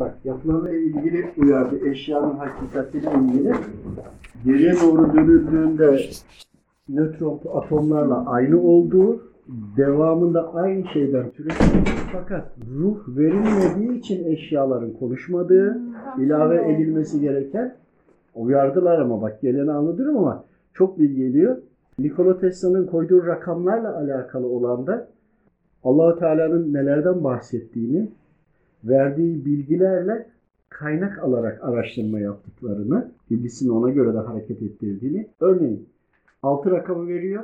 Bak yapılanla ilgili uyardı. Eşyanın hakikatiyle ilgili. Geriye doğru dönüldüğünde nötron atomlarla aynı olduğu, devamında aynı şeyden türetiyor. Fakat ruh verilmediği için eşyaların konuşmadığı, ilave edilmesi gereken uyardılar ama bak geleni anlatıyorum ama çok bilgi geliyor. Nikola Tesla'nın koyduğu rakamlarla alakalı olan da Allahu Teala'nın nelerden bahsettiğini, verdiği bilgilerle kaynak alarak araştırma yaptıklarını, bilgisini ona göre de hareket ettirdiğini. Örneğin 6 rakamı veriyor,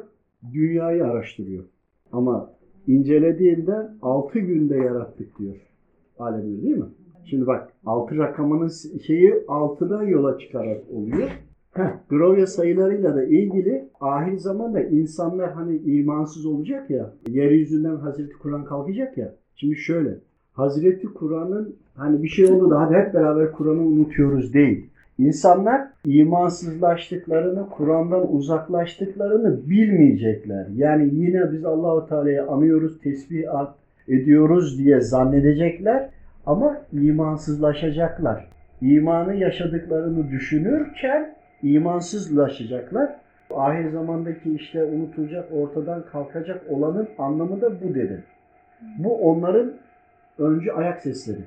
dünyayı araştırıyor. Ama incelediğinde 6 günde yarattık diyor. Alemdir değil mi? Şimdi bak 6 rakamının şeyi 6'dan yola çıkarak oluyor. Heh, Grovya sayılarıyla da ilgili ahir zamanda insanlar hani imansız olacak ya, yeryüzünden Hazreti Kur'an kalkacak ya. Şimdi şöyle, Hazreti Kur'an'ın hani bir şey oldu da hadi hep beraber Kur'an'ı unutuyoruz değil. İnsanlar imansızlaştıklarını, Kur'an'dan uzaklaştıklarını bilmeyecekler. Yani yine biz Allahu Teala'yı anıyoruz, tesbih ediyoruz diye zannedecekler ama imansızlaşacaklar. İmanı yaşadıklarını düşünürken imansızlaşacaklar. Ahir zamandaki işte unutulacak, ortadan kalkacak olanın anlamı da bu dedi. Bu onların öncü ayak sesleri.